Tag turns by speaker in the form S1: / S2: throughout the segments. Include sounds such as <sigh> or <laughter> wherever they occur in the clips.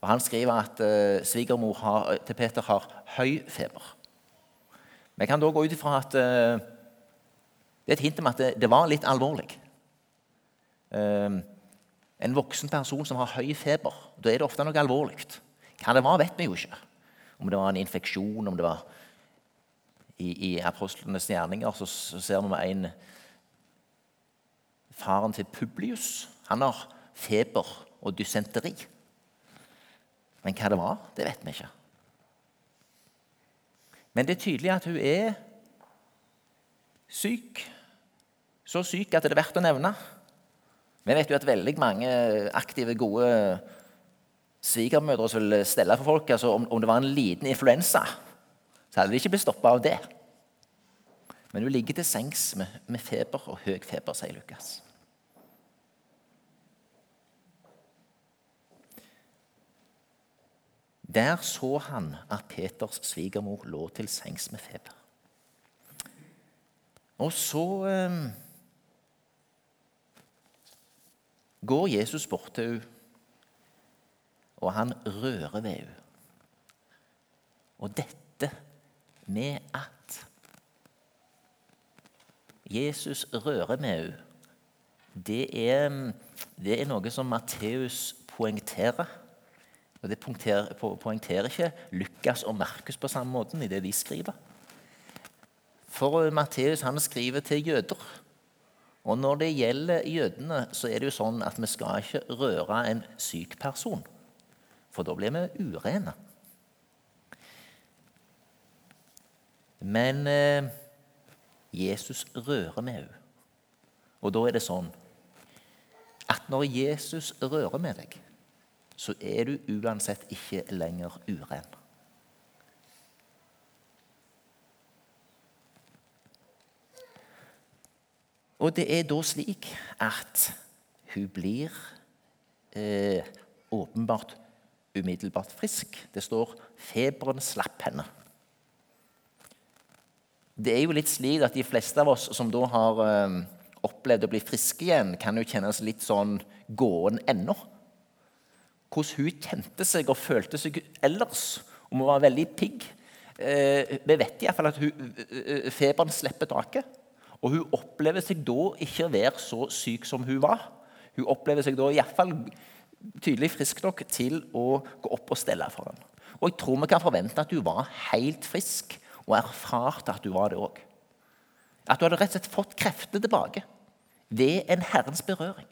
S1: Og Han skriver at uh, svigermor har, til Peter har høy feber. Vi kan da gå ut ifra at uh, det er et hint om at det, det var litt alvorlig. Uh, en voksen person som har høy feber, da er det ofte noe alvorlig. Hva det var, vet vi jo ikke. Om det var en infeksjon, om det var I, i apostlenes gjerninger så, så ser vi en Faren til Publius han har feber og dysenteri. Men hva det var, det vet vi ikke. Men det er tydelig at hun er syk. Så syk at det er verdt å nevne. Vi vet jo at veldig mange aktive, gode svigermødre som vil stelle for folk altså om, om, det var en liten influensa, så hadde de ikke blitt stoppa av det. Men hun ligger til sengs med, med feber og høy feber, sier Lukas. Der så han at Peters svigermor lå til sengs med feber. Og så eh, går Jesus bort til henne, og han rører ved henne. Og dette med at Jesus rører med henne, det er, det er noe som Matteus poengterer. Og Det poengterer ikke Lukas og Markus på samme måten i det de skriver. For Matteus han skriver til jøder. Og når det gjelder jødene, så er det jo sånn at vi skal ikke røre en syk person. For da blir vi urene. Men eh, Jesus rører med henne. Og da er det sånn at når Jesus rører med deg så er du uansett ikke lenger uren. Og det er da slik at hun blir eh, åpenbart umiddelbart frisk. Det står 'feberen slapp henne'. Det er jo litt slik at De fleste av oss som da har eh, opplevd å bli friske igjen, kan jo kjennes litt sånn gåen ennå hvordan hun kjente seg og følte seg ellers. Om hun var veldig pigg. Eh, vi vet iallfall at hun, eh, feberen slipper taket. Og hun opplever seg da ikke å være så syk som hun var. Hun opplever seg da iallfall tydelig frisk nok til å gå opp og stelle for ham. Og jeg tror vi kan forvente at hun var helt frisk, og erfarte at hun var det òg. At hun hadde rett og slett fått kreftene tilbake ved en Herrens berøring.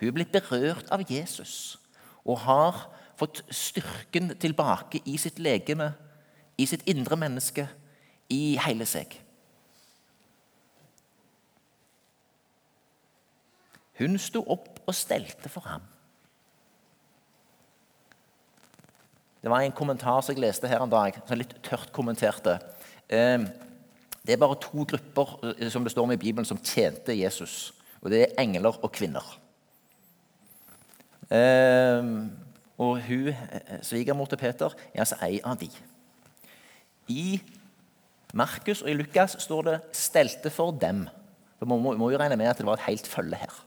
S1: Hun er blitt berørt av Jesus og har fått styrken tilbake i sitt legeme, i sitt indre menneske, i hele seg. Hun sto opp og stelte for ham. Det var en kommentar som jeg leste her en dag, som litt tørt kommenterte. Ehm, det er bare to grupper eh, som det står om i Bibelen, som tjente Jesus. Og Det er engler og kvinner. Ehm, og hun, eh, svigermor til Peter er altså ei av de. I Markus og i Lukas står det 'stelte for dem'. For Man må, må jo regne med at det var et helt følge her.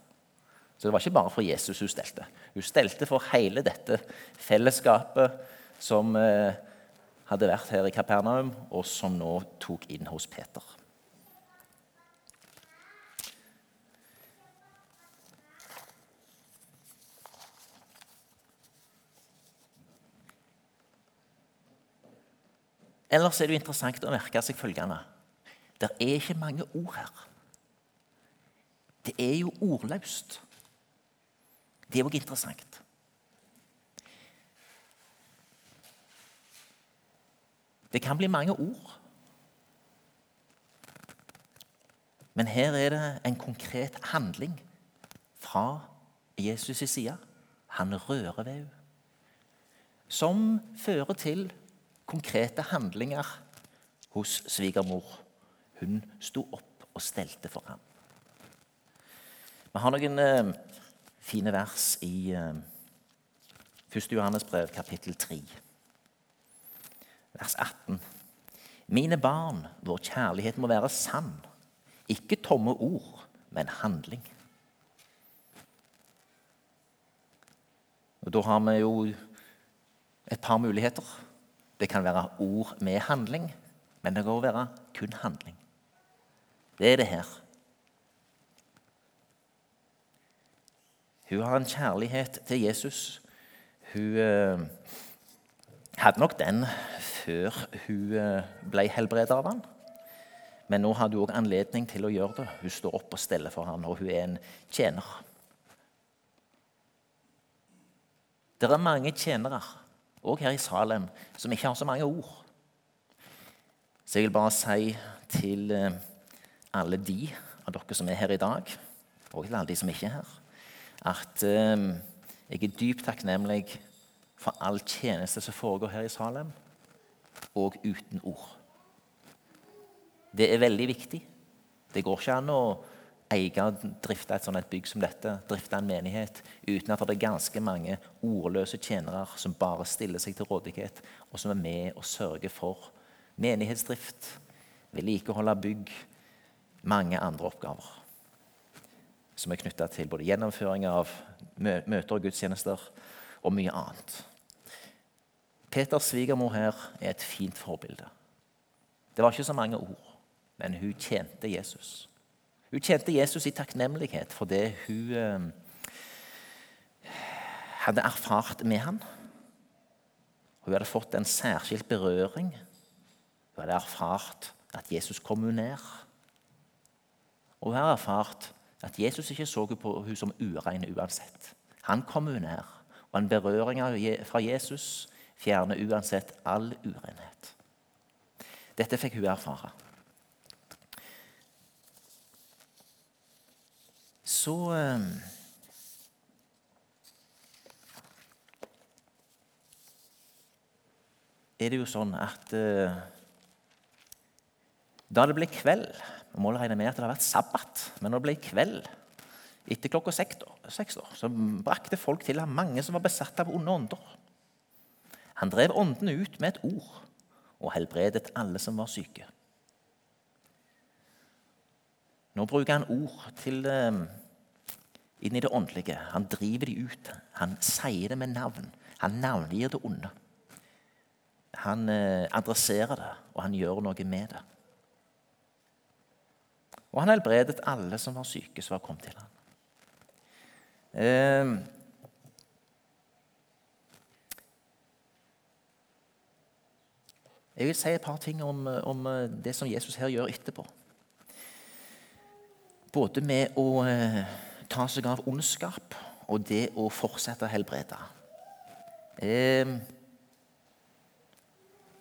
S1: Så det var ikke bare for Jesus hun stelte. Hun stelte for hele dette fellesskapet som eh, hadde vært her i Kapernaum, og som nå tok inn hos Peter. Ellers er det jo interessant å merke seg følgende Det er ikke mange ord her. Det er jo ordløst. Det er òg interessant. Det kan bli mange ord. Men her er det en konkret handling fra Jesus' side. Han rører ved henne. Som fører til konkrete handlinger hos svigermor. Hun sto opp og stelte for ham. Vi har noen eh, fine vers i eh, 1. Johannes brev, kapittel 3, vers 18. Mine barn, vår kjærlighet må være sann. Ikke tomme ord, men handling. Og Da har vi jo et par muligheter. Det kan være ord med handling, men det kan også være kun handling. Det er det her. Hun har en kjærlighet til Jesus. Hun eh, hadde nok den før hun eh, ble helbredet av han. Men nå hadde hun òg anledning til å gjøre det. Hun står opp og steller for han, og hun er en tjener. Det er mange tjenere, òg her i Salem, som ikke har så mange ord. Så jeg vil bare si til eh, alle de av dere som er her i dag, og til alle de som ikke er her, at eh, jeg er dypt takknemlig for all tjeneste som foregår her i Salem, og uten ord. Det er veldig viktig. Det går ikke an å eie og drifte et sånt bygg som dette, drifte en menighet, uten at det er ganske mange ordløse tjenere som bare stiller seg til rådighet, og som er med og sørger for menighetsdrift, vedlikehold av bygg, mange andre oppgaver som er knytta til både gjennomføring av møter og gudstjenester og mye annet. Peters svigermor her er et fint forbilde. Det var ikke så mange ord, men hun tjente Jesus. Hun tjente Jesus i takknemlighet for det hun eh, hadde erfart med han. Hun hadde fått en særskilt berøring. Hun hadde erfart at Jesus kom henne nær. Og hun har erfart at Jesus ikke så på henne som urein uansett. Han kom henne nær, og en berøring fra Jesus fjerner uansett all urenhet. Dette fikk hun erfare. Så eh, er det jo sånn at eh, da det ble kveld Vi må regne med at det har vært sabbat, men når det ble kveld etter klokka seks, så brakte folk til ham mange som var besatt av onde ånder. Han drev åndene ut med et ord og helbredet alle som var syke. Nå bruker han ord til, eh, inn i det åndelige. Han driver de ut. Han sier det med navn. Han navngir det onde. Han eh, adresserer det, og han gjør noe med det. Og han helbredet alle som var syke, som var kommet til ham. Eh, jeg vil si et par ting om, om, det som Jesus her gjør etterpå. Både med å eh, ta seg av ondskap og det å fortsette å helbrede. Eh,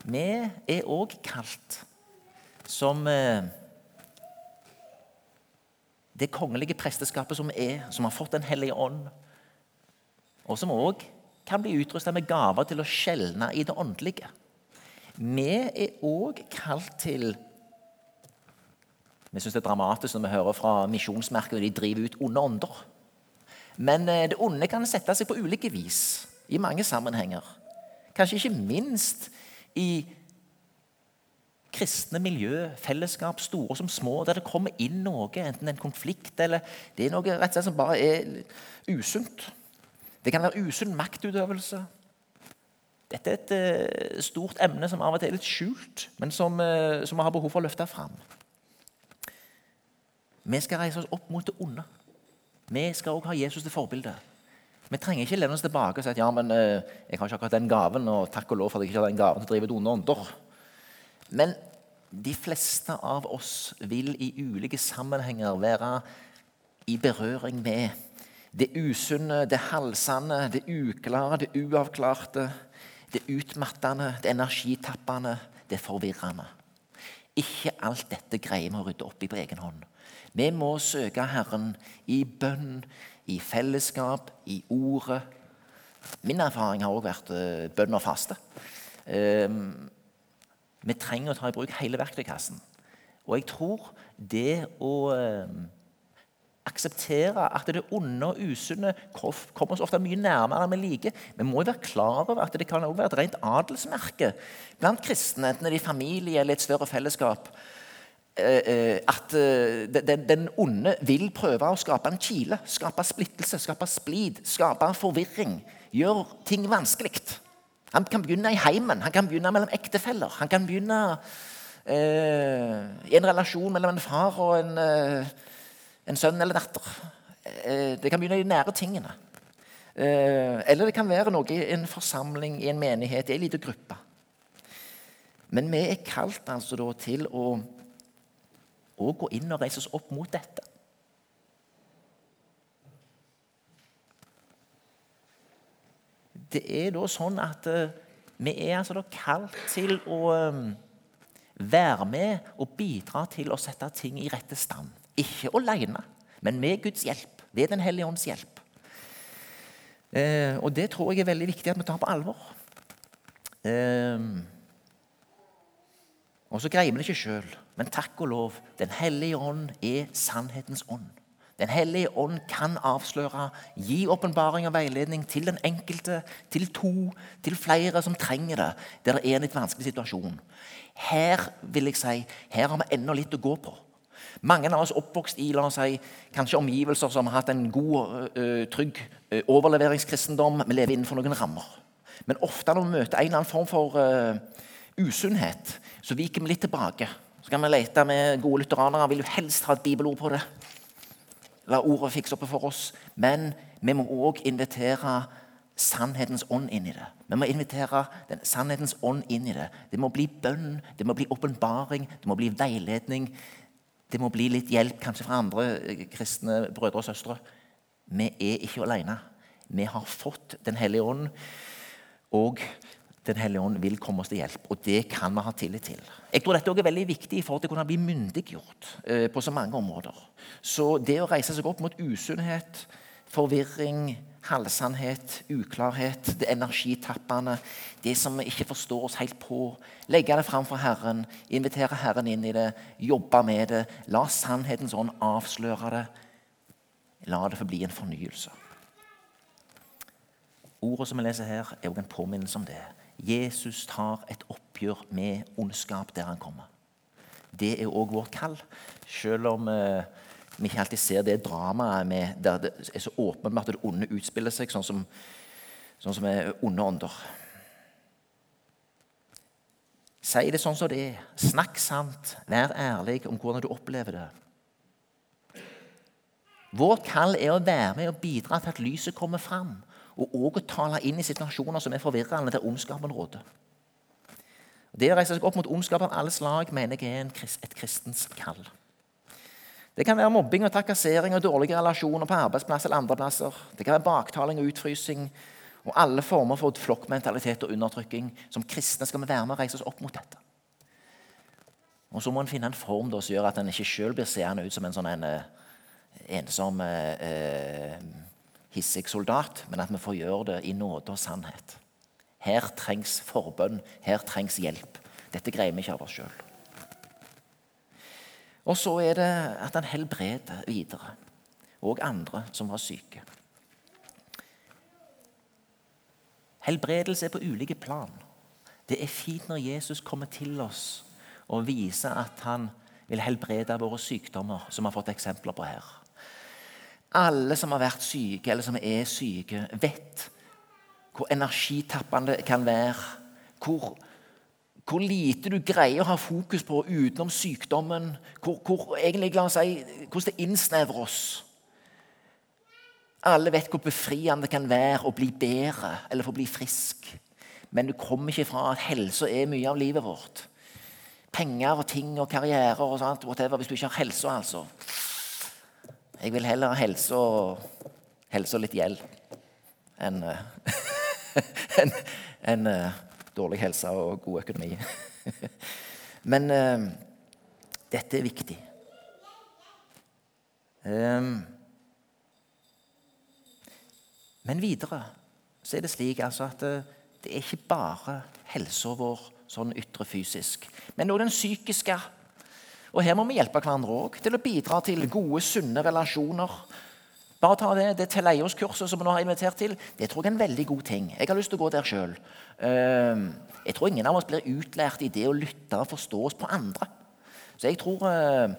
S1: vi er òg kalt som eh, det kongelige presteskapet som er, som har fått Den hellige ånd, og som òg kan bli utrusta med gaver til å skjelne i det åndelige. Vi er òg kalt til Vi syns det er dramatisk når vi hører fra Misjonsmerket når de driver ut onde ånder. Men eh, det onde kan sette seg på ulike vis i mange sammenhenger. Kanskje ikke minst i kristne miljø, fellesskap, store som små, der det kommer inn noe, enten en konflikt eller det er noe rett og slett som bare er usunt. Det kan være usunn maktutøvelse. Dette er et uh, stort emne som av og til er litt skjult, men som, uh, som vi har behov for å løfte fram. Vi skal reise oss opp mot det onde. Vi skal også ha Jesus til forbilde. Vi trenger ikke lene oss tilbake og si at ja, men uh, jeg har ikke akkurat den gaven, og takk og lov for at jeg ikke har den gaven til å drive onde ånder. Men de fleste av oss vil i ulike sammenhenger være i berøring med det usunne, det halsende, det uklare, det uavklarte, det utmattende, det energitappende, det forvirrende. Ikke alt dette greier vi å rydde opp i på egen hånd. Vi må søke Herren i bønn, i fellesskap, i ordet. Min erfaring har også vært eh, bønn og faste. Um, vi trenger å ta i bruk hele verktøykassen. Og jeg tror det å eh, akseptere at det onde og usunne kommer oss ofte mye nærmere enn vi liker. Vi må jo være klar over at det kan også være et rent adelsmerke blant kristne, enten det er i familie eller et større fellesskap. Eh, eh, at den onde vil prøve å skape en kile, skape splittelse, skape splid, skape forvirring. Gjøre ting vanskelig. Han kan begynne i heimen, han kan begynne mellom ektefeller. Han kan begynne eh, i en relasjon mellom en far og en, eh, en sønn eller datter. Eh, det kan begynne i de nære tingene. Eh, eller det kan være noe i en forsamling, i en menighet, i en liten gruppe. Men vi er kalt altså til å, å gå inn og reise oss opp mot dette. det er da sånn at uh, vi er altså kalt til å um, være med og bidra til å sette ting i rette stand. Ikke alene, men med Guds hjelp, ved Den hellige ånds hjelp. Uh, og det tror jeg er veldig viktig at vi tar på alvor. Og så greier vi det ikke sjøl, men takk og lov, Den hellige ånd er sannhetens ånd. Den hellige ånd kan avsløre, gi åpenbaring og veiledning til den enkelte, til to, til flere som trenger det, der det er en litt vanskelig situasjon. Her vil jeg si, her har vi ennå litt å gå på. Mange av oss oppvokst i la oss si, kanskje omgivelser som har hatt en god, trygg overleveringskristendom. Vi lever innenfor noen rammer. Men ofte når vi møter en eller annen form for usunnhet, så viker vi litt tilbake. Så kan vi lete med gode lutheranere. Vil jo helst ha et bibelord på det la ordet fikse opp for oss. Men vi må òg invitere sannhetens ånd inn i det. Vi må invitere den sannhetens ånd inn i det. Det må bli bønn, det må bli åpenbaring, det må bli veiledning. Det må bli litt hjelp kanskje fra andre eh, kristne brødre og søstre. Vi er ikke alene. Vi har fått Den hellige ånd. Og Den hellige ånd vil komme oss til hjelp, og det kan vi ha tillit til. Jeg tror dette er veldig viktig forhold til å kunne bli myndiggjort eh, på så mange områder. Så det å reise seg opp mot usunnhet, forvirring, halvsannhet, uklarhet, det energitappende, det som vi ikke forstår oss helt på, legge det fram for Herren, invitere Herren inn i det, jobbe med det, la sannhetens ånd avsløre det. La det forbli en fornyelse. Ordet som vi leser her, er også en påminnelse om det. Jesus tar et oppgjør med ondskap der han kommer. Det er òg vårt kall, selv om eh, vi ikke alltid ser det dramaet med, der det er så åpent med at det onde utspiller seg, sånn som, sånn som er onde ånder. Si det sånn som det er. Snakk sant. Vær ærlig om hvordan du opplever det. Vårt kall er å være med og bidra til at lyset kommer fram og òg å tale inn i situasjoner som er forvirrende, der ondskapen råder. Det å reise seg opp mot ondskap av alle slag mener jeg er et kristens kall. Det kan være mobbing og trakassering og dårlige relasjoner på arbeidsplass eller andre plasser. Det kan være baktaling og utfrysing og alle former for flokkmentalitet og undertrykking. Som kristne skal vi være med og reise oss opp mot dette. Og Så må en finne en form da, som gjør at en ikke sjøl blir seende ut som en sånn en, eh, ensom eh, eh hissig soldat, men at vi får gjøre det i nåde og sannhet. Her trengs forbønn, her trengs hjelp. Dette greier vi ikke av oss sjøl. Og så er det at han helbreder videre, og andre som var syke. Helbredelse er på ulike plan. Det er fint når Jesus kommer til oss og viser at han vil helbrede våre sykdommer, som vi har fått eksempler på her. Alle som har vært syke, eller som er syke, vet hvor energitappende det kan være. Hvor, hvor, lite du greier å ha fokus på utenom sykdommen. Hvor, hvor egentlig, la oss si, hvordan det innsnevrer oss. Alle vet hvor befriende det kan være å bli bedre eller få bli frisk. Men du kommer ikke fra at helse er mye av livet vårt. Penger og ting og karriere og sånt, whatever, hvis du ikke har helse, altså. Jeg vil heller ha helse og, helse og litt gjeld enn en, en, uh, dårlig helse og god økonomi. <laughs> Men uh, dette er viktig. Um, men videre så er det slik altså at det er ikke bare helsa vår sånn ytre fysisk, men også den psykiske og Her må vi hjelpe hverandre òg til å bidra til gode, sunne relasjoner. Bare ta det, det Teleios-kurset som vi nå har invitert til. Det tror jeg er en veldig god ting. Jeg har lyst til å gå der sjøl. Ehm, jeg tror ingen av oss blir utlært i det å lytte og forstå oss på andre. Så jeg tror eh,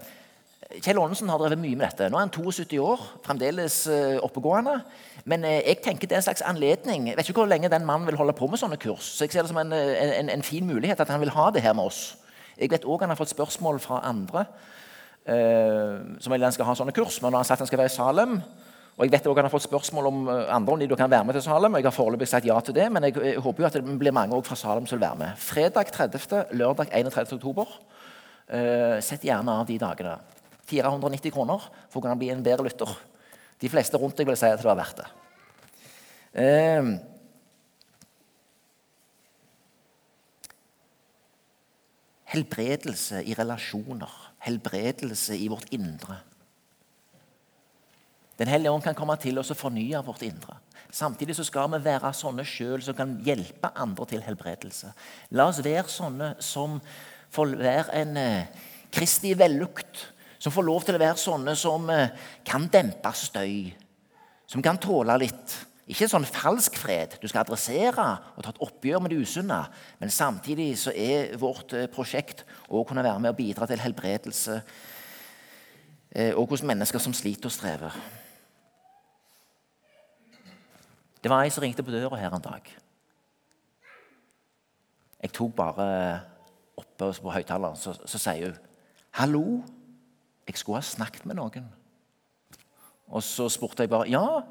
S1: Kjell Aanensen har drevet mye med dette. Nå er han 72 år, fremdeles eh, oppegående. Men eh, jeg tenker det er en slags anledning. Jeg vet ikke hvor lenge den mannen vil holde på med sånne kurs. Så jeg ser det som en, en, en fin mulighet at han vil ha det her med oss. Jeg vet òg han har fått spørsmål fra andre eh, som vil han skal ha sånne kurs. Men han sagt han skal være i Salem, og jeg vet også han har fått spørsmål om andre om de kan være med til Salem. og Jeg har foreløpig sagt ja til det, men jeg, jeg håper jo at det blir mange fra Salem som vil være med. Fredag 30., lørdag 31. oktober. Eh, sett gjerne av de dagene. 490 kroner for å kunne bli en bedre lytter. De fleste rundt deg vil si at det var verdt det. Uh, helbredelse i relasjoner, helbredelse i vårt indre. Den hellige ånd kan komme til oss og fornye vårt indre. Samtidig så skal vi være sånne sjøl som kan hjelpe andre til helbredelse. La oss være sånne som får være en eh, Kristi vellukt. Som får lov til å være sånne som eh, kan dempe støy. Som kan tåle litt. Ikke en sånn falsk fred. Du skal adressere og ta et oppgjør med det usunne. Men samtidig så er vårt eh, prosjekt å kunne være med og bidra til helbredelse eh, og hos mennesker som sliter og strever. Det var ei som ringte på døra her en dag. Jeg tok bare oppe på høyttaleren, så, så sier hun 'Hallo, jeg skulle ha snakket med noen.' Og så spurte jeg bare 'Ja,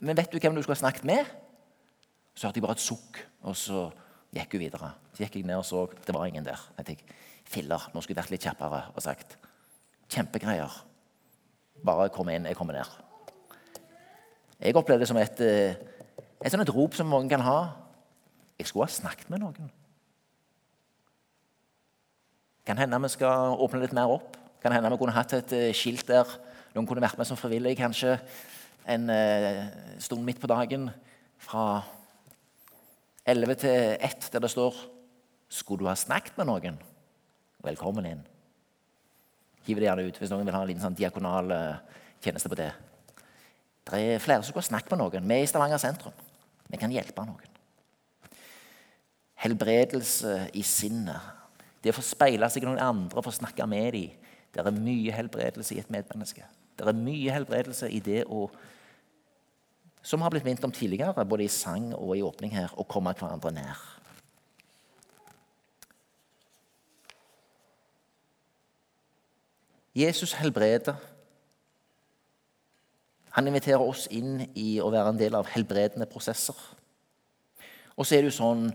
S1: men vet du hvem du skulle ha snakket med?' Så hørte jeg bare et sukk, og så gikk hun videre. Så gikk jeg ned og så det var ingen der. Jeg tenkte, Filler, nå skulle jeg vært litt kjappere og sagt 'Kjempegreier. Bare kom inn. Jeg kommer ned.' Jeg opplevde det som et, eh, et, sånn et rop som mange kan ha. Jeg skulle ha snakket med noen. Kan hende vi skal åpne litt mer opp. Kan hende vi kunne hatt et uh, skilt der noen kunne vært med som frivillig kanskje en uh, stund midt på dagen fra 11 til 1, der det står 'Skulle du ha snakket med noen?' Velkommen inn. Hiv det gjerne ut hvis noen vil ha en liten sånn diakonal uh, tjeneste på det. Det er flere som kan snakke med noen. Vi er i Stavanger sentrum. Vi kan hjelpe noen. Helbredelse i sinnet det å få speile seg i noen andre, og få snakke med dem. Det er mye helbredelse i et medmenneske. Det er mye helbredelse i det å Som har blitt minnet om tidligere, både i sang og i åpning her, å komme hverandre nær. Jesus helbreder. Han inviterer oss inn i å være en del av helbredende prosesser. Og så er det jo sånn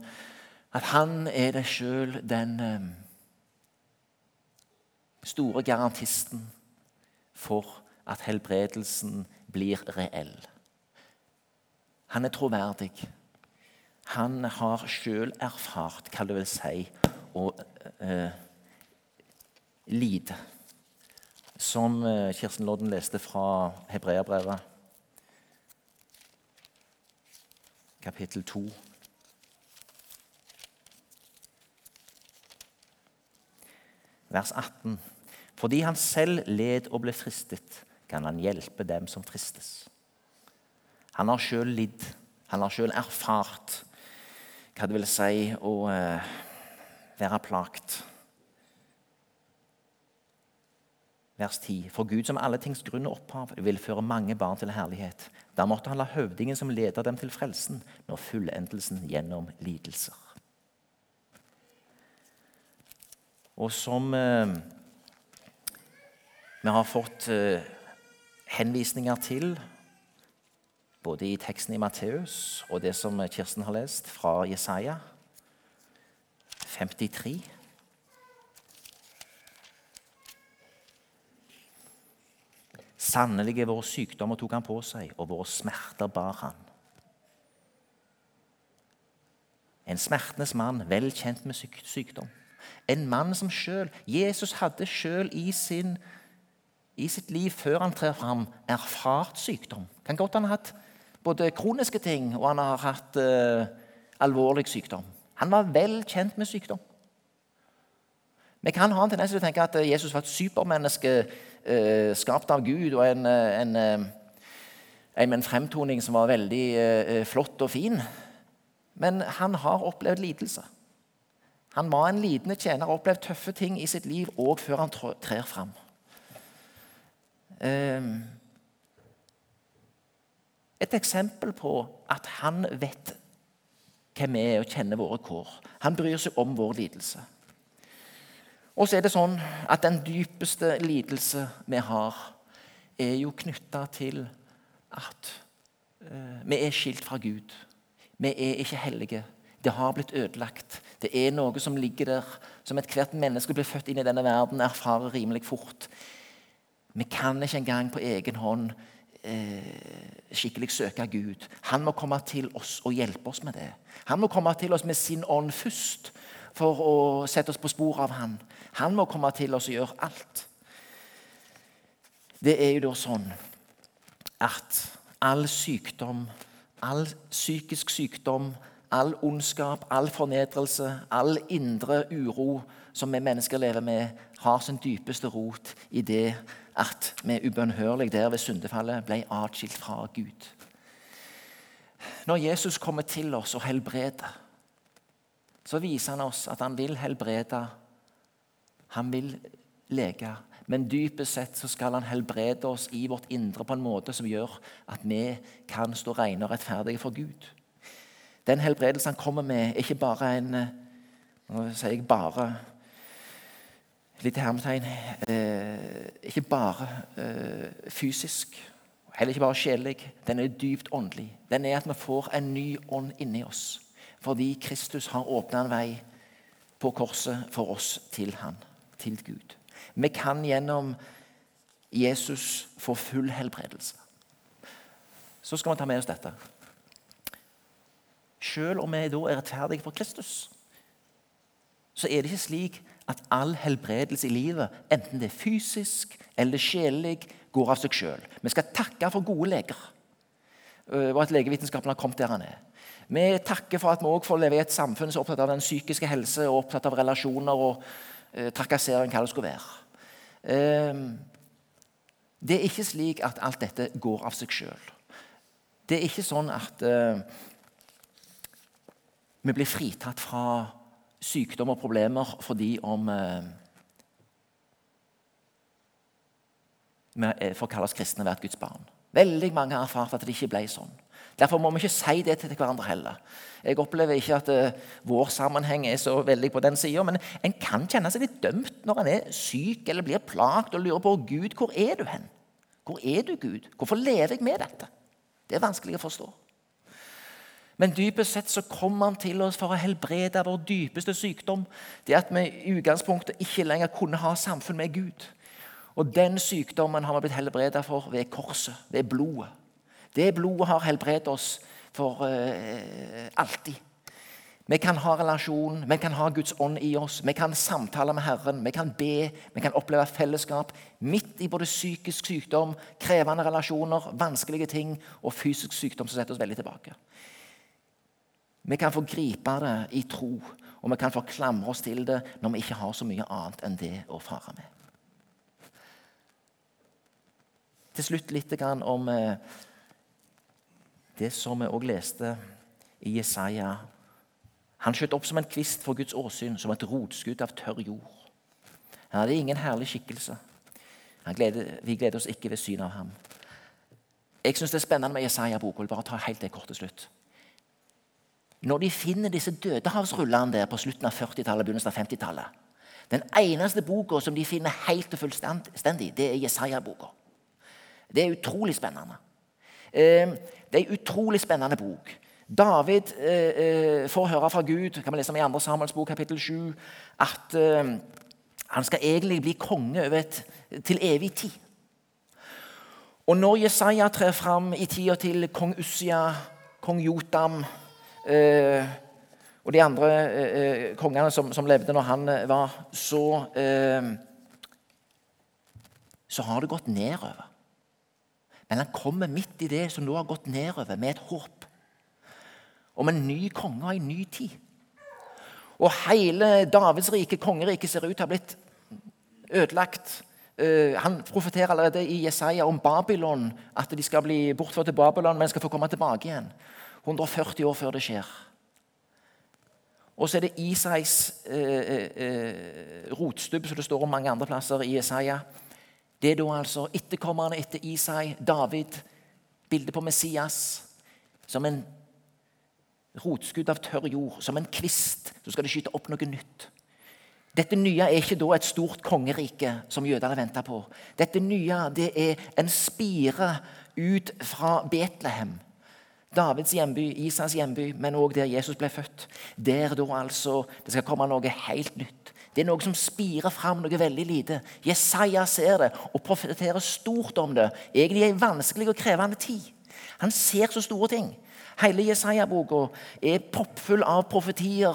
S1: at han er det sjøl den eh, store garantisten for at helbredelsen blir reell. Han er troverdig. Han har sjøl erfart hva det vil si å eh, lide. Som eh, Kirsten Lodden leste fra Hebreabrevet, kapittel 2. vers 18. Fordi han selv led og ble fristet, kan han hjelpe dem som fristes. Han har sjøl lidd. Han har sjøl erfart hva det vil si å uh, være plagt. Vers 10. For Gud som alle tings grunn og opphav vil føre mange barn til herlighet. Da måtte han la høvdingen som leder dem til frelsen, nå fullendelsen gjennom lidelser. og som eh, vi har fått eh, henvisninger til både i teksten i Matteus og det som Kirsten har lest fra Jesaja 53. Sannelig er våre sykdommer tok han på seg, og våre smerter bar han. En smertenes mann, vel kjent med sykdom. En mann som sjøl Jesus hadde sjøl i, i, sitt liv før han trer fram, erfart sykdom. Kan godt han har hatt både kroniske ting og han har hatt uh, alvorlig sykdom. Han var vel kjent med sykdom. Vi kan ha en tendens til å tenke at Jesus var et supermenneske uh, skapt av Gud og en, en, en, en fremtoning som var veldig uh, flott og fin. Men han har opplevd lidelse. Han var en lidende tjener og opplevd tøffe ting i sitt liv òg før han trer fram. eh, et eksempel på at han vet hvem vi er og kjenner våre kår. Han bryr seg om vår lidelse. Og så er det sånn at den dypeste lidelse vi har, er jo knytta til at uh, vi er skilt fra Gud. Vi er ikke hellige. Det har blitt ødelagt. Det er noe som ligger der, som ethvert menneske blir født inn i denne verden, erfarer rimelig fort. Vi kan ikke engang på egen hånd eh, skikkelig søke Gud. Han må komme til oss og hjelpe oss med det. Han må komme til oss med sin ånd først for å sette oss på sporet av han. Han må komme til oss og gjøre alt. Det er jo da sånn at all sykdom, all psykisk sykdom, all ondskap, all fornedrelse, all indre uro som vi mennesker lever med, har sin dypeste rot i det at vi ubønnhørlig der ved syndefallet ble atskilt fra Gud. Når Jesus kommer til oss og helbreder, så viser han oss at han vil helbrede. Han vil lege. Men dypest sett så skal han helbrede oss i vårt indre på en måte som gjør at vi kan stå rene og rettferdige for Gud. Den helbredelsen han kommer med, er ikke bare en Nå sier jeg bare litt hermetegn eh, Ikke bare eh, fysisk, heller ikke bare sjelelig. Den er dypt åndelig. Den er at vi får en ny ånd inni oss fordi Kristus har åpna en vei på korset for oss til Han, til Gud. Vi kan gjennom Jesus få full helbredelse. Så skal vi ta med oss dette. Selv om vi da er rettferdige for Kristus, så er det ikke slik at all helbredelse i livet, enten det er fysisk eller sjelelig, går av seg sjøl. Vi skal takke for gode leger, og at legevitenskapen har kommet der han er. Vi takker for at vi også får leve i et samfunn som er opptatt av den psykiske helse og opptatt av relasjoner og eh, trakassering, hva det skulle være. Eh, det er ikke slik at alt dette går av seg sjøl. Det er ikke sånn at eh, vi blir fritatt fra sykdom og problemer fordi om eh, vi får kalles kristne og et Guds barn. Veldig mange har erfart at det ikke ble sånn. Derfor må vi ikke si det til hverandre heller. Jeg opplever ikke at uh, vår sammenheng er så veldig på den sida, men en kan kjenne seg litt dømt når en er syk eller blir plagt og lurer på Gud, hvor er du hen? Hvor er du, Gud? Hvorfor lever jeg med dette? Det er vanskelig å forstå. Men dypest sett så kommer han til oss for å helbrede vår dypeste sykdom. Det at vi i utgangspunktet ikke lenger kunne ha samfunn med Gud. Og den sykdommen har vi blitt helbredet for ved korset, ved blodet. Det blodet har helbredet oss for uh, alltid. Vi kan ha relasjon, vi kan ha Guds ånd i oss, vi kan samtale med Herren, vi kan be, vi kan oppleve fellesskap midt i både psykisk sykdom, krevende relasjoner, vanskelige ting og fysisk sykdom som setter oss veldig tilbake. Vi kan få gripe det i tro, og vi kan få klamre oss til det når vi ikke har så mye annet enn det å fare med. Til slutt litt om eh, det som vi òg leste i Jesaja. Han skjøt opp som en kvist for Guds åsyn, som et rotskudd av tørr jord. Han hadde ingen herlig skikkelse. Gleder, vi gleder oss ikke ved synet av ham. Jeg syns det er spennende med Jesaja-boka. Bare ta helt det kort til slutt. Når de finner disse dødehavsrullene der på slutten av 40-tallet, begynnelsen av 50-tallet Den eneste boka som de finner helt og fullstendig, det er Jesaja-boka. Det er utrolig spennende. Eh, det er en utrolig spennende bok. David eh, eh, får høre fra Gud kan vi lese om i 2. Samuels bok, kapittel 7, at han skal egentlig bli konge et, til evig tid. Og når Jesaja trer fram i tida til kong Ussia, kong Jotam eh, og de andre eh, kongene som, som, levde når han var, så, eh, så har det gått nedover. Men han kommer midt i det som nå har gått nedover, med et håp om en ny konge og en ny tid. Og hele Davids rike, kongeriket, ser ut til å ha blitt ødelagt. Han profeterer allerede i Jesaja om Babylon, at de skal bli bortført til Babylon, men skal få komme tilbake igjen. 140 år før det skjer. Og så er det Isais eh, eh, rotstubb, som det står om mange andre plasser i Jesaja. Det er da altså etterkommerne etter Isai, David, bildet på Messias, som en rotskudd av tørr jord, som en kvist. Så skal det skyte opp noe nytt. Dette nye er ikke da et stort kongerike som jødene venter på. Dette nye det er en spire ut fra Betlehem. Davids hjemby, Isas hjemby, men òg der Jesus ble født. Der da altså det skal komme noe helt nytt. Det er noe som spirer fram noe veldig lite. Jesaja ser det og profeterer stort om det. Egentlig i en vanskelig og krevende tid. Han ser så store ting. Hele Jesaja-boka er proppfull av profetier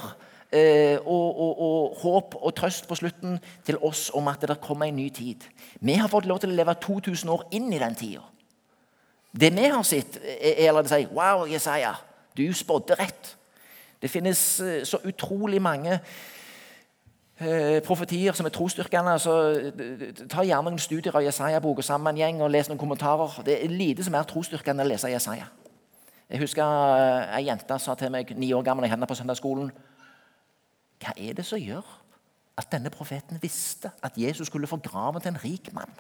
S1: eh, og, og, og, håp og trøst på slutten til oss om at det kommer en ny tid. Vi har fått lov til å leve 2000 år inn i den tida. Det vi har sett, er at de sier Wow, Jesaja, du spådde rett. Det finnes eh, så utrolig mange eh, profetier som er trosstyrkende. Så ta gjerne noen studier av Jesaja-boka sammen med en gjeng og les noen kommentarer. Det er lite som er trosstyrkende å lese Jesaja. Jeg husker eh, Ei jente sa til meg ni år gammel jeg hendene på søndagsskolen Hva er det som gjør at denne profeten visste at Jesus skulle få graven til en rik mann?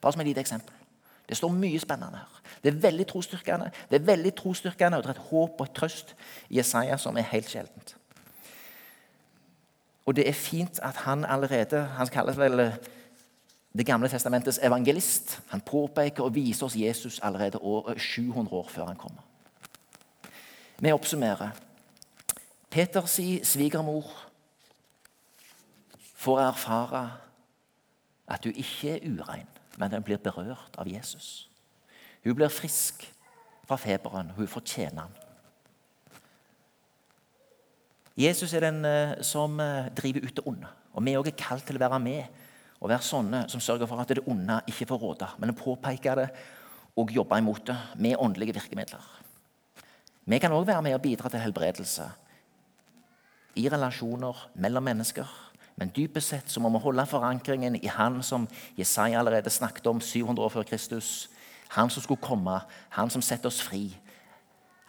S1: Bare som et lite eksempel. Det står mye spennende her. Det er veldig trosstyrkende Det er veldig trosstyrkende, og det er et håp og et trøst i Jesaja som er helt sjeldent. Og det er fint at han allerede Han kalles vel det gamle testamentets evangelist. Han påpeker og viser oss Jesus allerede år, 700 år før han kommer. Vi oppsummerer. Peters svigermor får erfare at du ikke er urein, men hun blir berørt av Jesus. Hun blir frisk fra feberen. Hun fortjener han. Jesus er den eh, som eh, driver ut det onde. Og vi er også kalt til å være med og være sånne som sørger for at det onde ikke får råde, men påpeke det og jobbe imot det med åndelige virkemidler. Vi kan òg være med og bidra til helbredelse i relasjoner mellom mennesker. Men dypest sett så må vi holde forankringen i Han som Jesaja allerede snakket om 700 år før Kristus. Han som skulle komme, han som setter oss fri.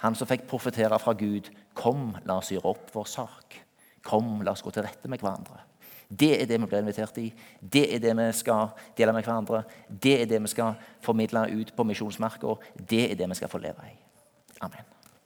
S1: Han som fikk profetere fra Gud. Kom, la oss gjøre opp vår sak. Kom, la oss gå til rette med hverandre. Det er det vi blir invitert i. Det er det vi skal dele med hverandre. Det er det vi skal formidle ut på misjonsmarka. Det er det vi skal få leve i. Amen.